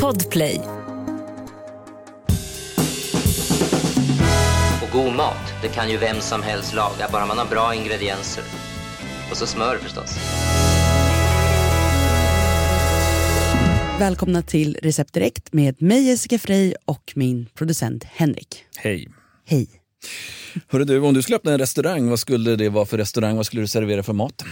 Podplay. Och god mat, det kan ju vem som helst laga, bara man har bra ingredienser. Och så smör förstås. Välkomna till Recept Direkt med mig Jessica Frey och min producent Henrik. Hej. Hej. Hörru du, om du skulle öppna en restaurang, vad skulle det vara för restaurang? Vad skulle du servera för mat?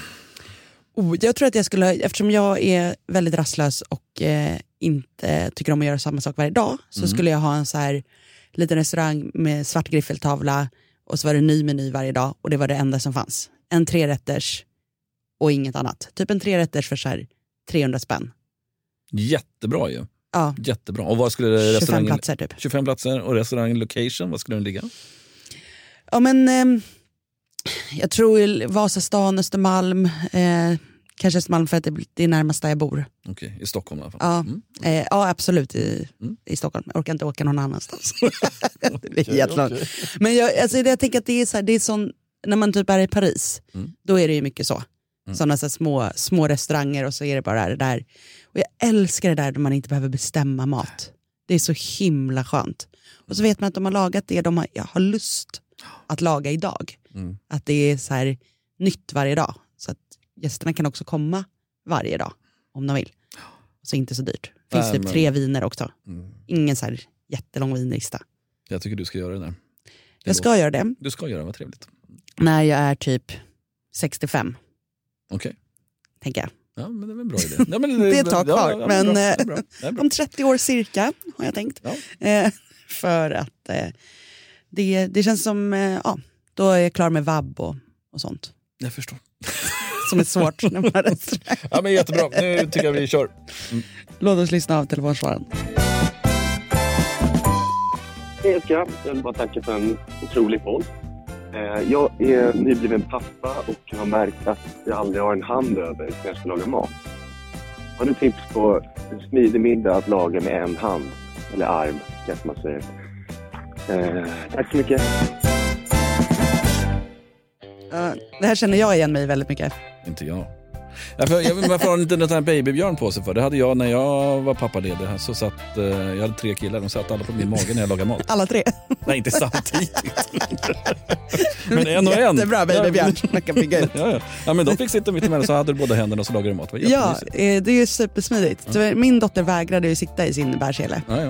Oh, jag tror att jag skulle, eftersom jag är väldigt rastlös och eh, inte tycker om att göra samma sak varje dag, så skulle jag ha en så här liten restaurang med svart griffeltavla och så var det ny meny varje dag och det var det enda som fanns. En trerätters och inget annat. Typ en trerätters för så här 300 spänn. Jättebra ju. Ja, Jättebra. Och vad skulle 25 restaurangen... platser typ. 25 platser och restaurang location, vad skulle den ligga? Ja men ehm, jag tror Vasastan, Östermalm, eh, kanske Östermalm för att det, det är närmast där jag bor. Okej, i Stockholm i alla fall. Ja, Mm. eh, ja absolut i, Mm. i Stockholm. Jag orkar inte åka någon annanstans. det blir jättelångt. Men jag, alltså, jag tänker att det är, så här, det är sån, när man typ är i Paris, Mm. då är det ju mycket så. Mm. Sådana så små, små restauranger och så är det bara det där. Och jag älskar det där där man inte behöver bestämma mat. Det är så himla skönt. Och så vet man att de har lagat det de har, jag har lust att laga idag. Mm. Att det är så här nytt varje dag. Gästerna kan också komma varje dag om de vill. Så inte så dyrt. Det finns Nej, typ men- tre viner också. Mm. Ingen så här jättelång vinlista. Jag tycker du ska göra det där. Det Jag ska göra det Du ska göra det, vad trevligt. när jag är typ 65, Okej. tänker jag. Ja, men det är en bra idé. Ja, men Det är ett tag kvar, ja, men, bra. Eh, bra. Bra. Om 30 år cirka, har jag tänkt. Ja. Eh, för att eh, det, det känns som, eh, ja, då är jag klar med vab och, och sånt. Jag förstår. Som är svårt när man har restaurang. Ja, men jättebra, nu tycker jag vi kör. Låt oss lyssna av telefonsvararen. Hej Jessica, jag vill bara tacka för en otrolig podd. Eh, Jag är nybliven pappa och har märkt att jag aldrig har en hand över när jag ska laga mat. Har du tips på en smidig middag att laga med en hand? Eller arm, kanske man säger. Eh, Tack så mycket. Det här känner jag igen mig väldigt mycket. Inte jag. Ja, för, jag, varför har inte den här babybjörn på sig för? Det hade jag när jag var pappaledig. Så satt, eh, jag hade tre killar, de satt alla på min mage när jag lagade mat. Alla tre. Nej, inte samtidigt. men en och en. Jättebra babybjörn man kan bygga ut. Ja, ja. ja, men de fick sitta mitt emellan så hade du båda händerna och så lagade du mat. Det var Ja, eh, det är ju supersmidigt. Min dotter vägrade ju sitta i sin bärsele. Ja,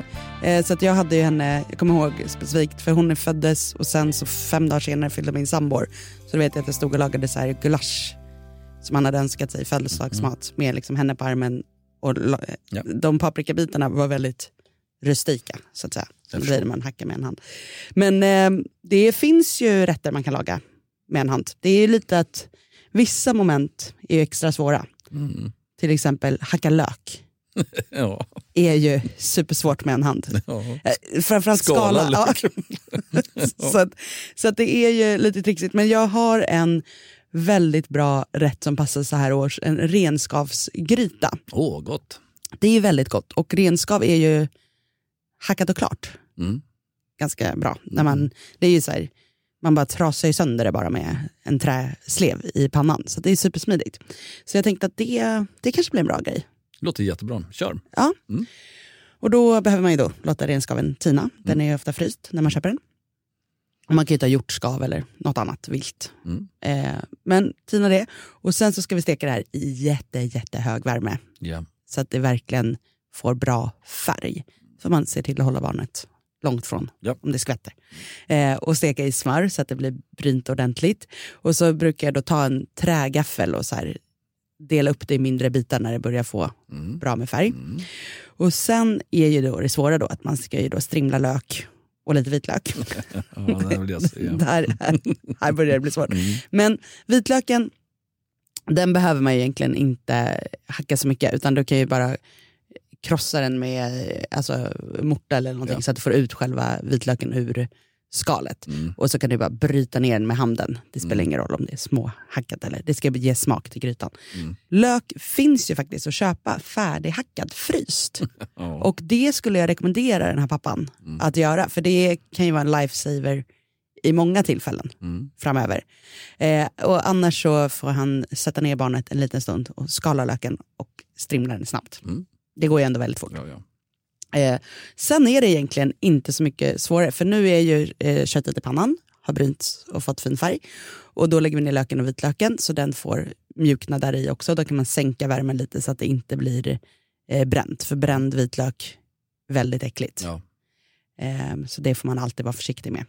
ja. Eh, Så att jag hade ju henne, jag kommer ihåg specifikt, för hon föddes och sen så fem dagar senare fyllde min sambor. Så då vet jag att jag stod och lagade så här gulasch som han hade önskat sig, födelsedagsmat, med liksom henne på armen. Och Mm. Ja. De paprikabitarna var väldigt rustika, så att säga. Det blir man hackar med en hand. Men eh, det finns ju rätter man kan laga med en hand. Det är ju lite att vissa moment är ju extra svåra. Mm. Till exempel hacka lök ja. är ju supersvårt med en hand. ja. Eh, Framförallt skala. Skala ja. så, att, så att det är ju lite trixigt. Men jag har en väldigt bra rätt som passar så här års, en renskavsgryta. Åh, gott. Det är ju väldigt gott och renskav är ju hackat och klart. Mm. Ganska bra. När man, det är ju så här, man bara trasar ju sönder det bara med en träslev i pannan. Så det är supersmidigt. Så jag tänkte att det, det kanske blir en bra grej. Låter jättebra. Kör. Ja. Mm. Och då behöver man ju då låta renskaven tina. Den är ju ofta fryst när man köper den. Man kan ju ta hjortskav eller något annat vilt. Mm. Eh, men tina det. Och sen så ska vi steka det här i jätte, jättehög värme. Ja. Så att det verkligen får bra färg. Så man ser till att hålla barnet långt från Ja. om det skvätter. Eh, och steka i smör så att det blir brynt ordentligt. Och så brukar jag då ta en trägaffel och så här dela upp det i mindre bitar när det börjar få Mm. bra med färg. Mm. Och sen är ju då det svåra då att man ska ju då strimla lök och lite vitlök. Ja, det. Där, här, här börjar det bli svårt. Mm. Men vitlöken, den behöver man egentligen inte hacka så mycket utan du kan ju bara krossa den med alltså, mortel eller någonting Ja. så att du får ut själva vitlöken ur skalet. Mm. Och så kan du bara bryta ner den med handen. Det spelar Mm. ingen roll om det är småhackat eller det ska ge smak till grytan. Mm. Lök finns ju faktiskt att köpa färdighackad fryst. Ja. Och det skulle jag rekommendera den här pappan Mm. att göra. För det kan ju vara en lifesaver i många tillfällen Mm. framöver. Eh, och annars så får han sätta ner barnet en liten stund och skala löken och strimla den snabbt. Mm. Det går ju ändå väldigt fort. Ja, ja. Eh, sen är det egentligen inte så mycket svårare, för nu är ju eh, köttet i pannan, har brynt och fått fin färg. Och då lägger vi ner löken och vitlöken så den får mjukna där i också. Då kan man sänka värmen lite så att det inte blir eh, bränt. För bränd vitlök, väldigt äckligt. Ja. Eh, så det får man alltid vara försiktig med.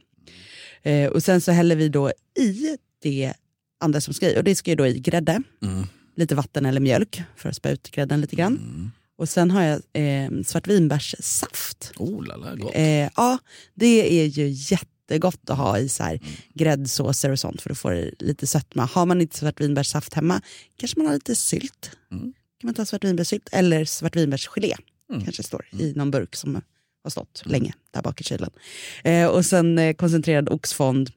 Eh, och sen så häller vi då i det andra som ska i. Och det ska ju då i grädde, Mm. lite vatten eller mjölk för att spä ut grädden lite grann. Mm. Och sen har jag eh, svartvinbärssaft. Oh, lala, gott. Eh, ja, det är ju jättegott att ha i så här gräddsåser och sånt för att få det lite sötma. Har man inte svartvinbärssaft hemma kanske man har lite sylt. Mm. kan man ta svartvinbärssylt eller svartvinbärsgelé. Mm. Kanske står i någon burk som har stått länge där bak i kylen. Eh, och sen eh, koncentrerad oxfond,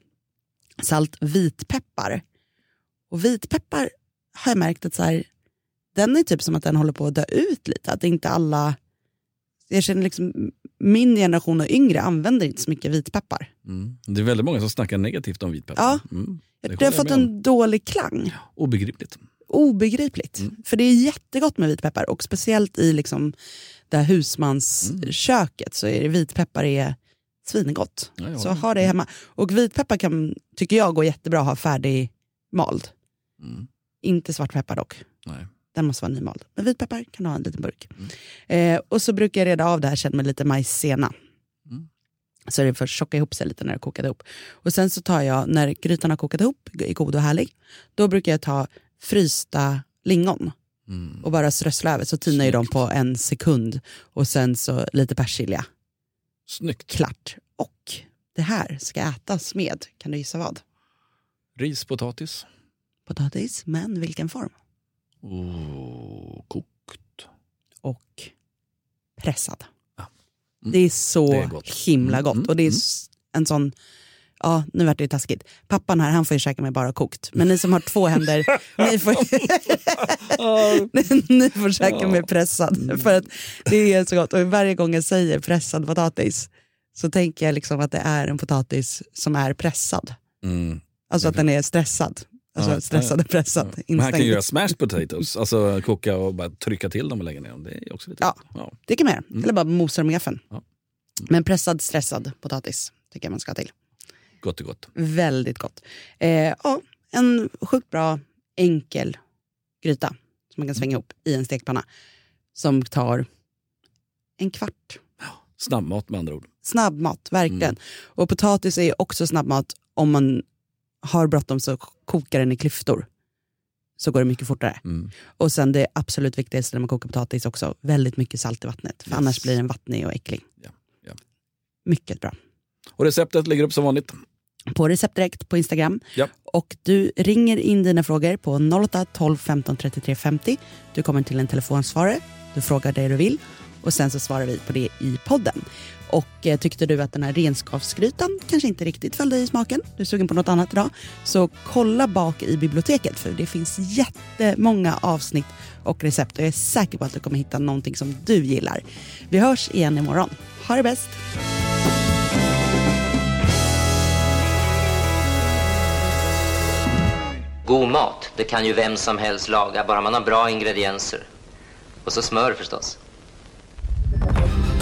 salt, vitpeppar. Och vitpeppar har jag märkt att så här, den är typ som att den håller på att dö ut lite. Att inte alla, jag känner liksom min generation och yngre använder inte så mycket vitpeppar. Mm. Det är väldigt många som snackar negativt om vitpeppar. Ja. Mm. Det, håller har fått en dålig klang. Obegripligt. Obegripligt. Mm. För det är jättegott med vitpeppar och speciellt i liksom det här husmansköket så är det vitpeppar är svingott. Ja, så ha det hemma. Och vitpeppar kan, tycker jag går jättebra att ha färdig mald. Mm. Inte svartpeppar dock. Nej. Den måste vara nymald. Men vitpeppar kan ha en liten burk. Mm. Eh, och så brukar jag reda av det här sen med lite majssena. Mm. Så det får tjocka ihop sig lite när det kokat ihop. Och sen så tar jag, när grytan har kokat ihop, är god och härlig, då brukar jag ta frysta lingon Mm. och bara strössla över. Så tinar ju de på en sekund. Och sen så lite persilja. Snyggt. Klart. Och det här ska ätas med, kan du gissa vad? Ris, potatis. Potatis, men vilken form? Oh, kokt. och pressad. Ja. Mm. Det är så Det är gott. himla Mm, gott. mm, och det är mm. en sån, ja nu vart det ju taskigt. Pappan här han får ju käka med bara kokt. Men ni som har två händer, ni får, ni får käka med pressad. Mm. För att det är så gott. Och varje gång jag säger pressad potatis så tänker jag liksom att det är en potatis som är pressad. Mm. Alltså att den är stressad. Alltså Ja, stressad och pressad. Man kan ju göra smashed potatoes, alltså koka och bara trycka till dem och lägga ner dem. Det är också lite Ja. ja. Det kan man göra. Eller bara mosa dem i gaffeln. Ja. Men pressad, stressad potatis tycker jag man ska ha till. Gott och gott. Väldigt gott. Eh, ja, en sjukt bra, enkel gryta som man kan svänga ihop i en stekpanna. Som tar en kvart. Snabbmat med andra ord. Snabbmat, verkligen. Mm. Och potatis är också snabbmat om man har bråttom så kokar den i klyftor. Så går det mycket fortare. Mm. Och sen det absolut viktigaste när man kokar potatis också, väldigt mycket salt i vattnet. För Yes. annars blir den vattnig och äcklig. Ja, ja. Mycket bra. Och receptet ligger upp som vanligt. på recept direkt på Instagram. Ja. Och du ringer in dina frågor på 08 12 15 33 50. Du kommer till en telefonsvarare, du frågar det du vill och sen så svarar vi på det i podden. Och eh, tyckte du att den här renskavsgrytan kanske inte riktigt föll dig i smaken, du är sugen på något annat idag, så kolla bak i biblioteket för det finns jättemånga avsnitt och recept och jag är säker på att du kommer hitta någonting som du gillar. Vi hörs igen imorgon. Ha det bäst! God mat, det kan ju vem som helst laga, bara man har bra ingredienser. Och så smör förstås.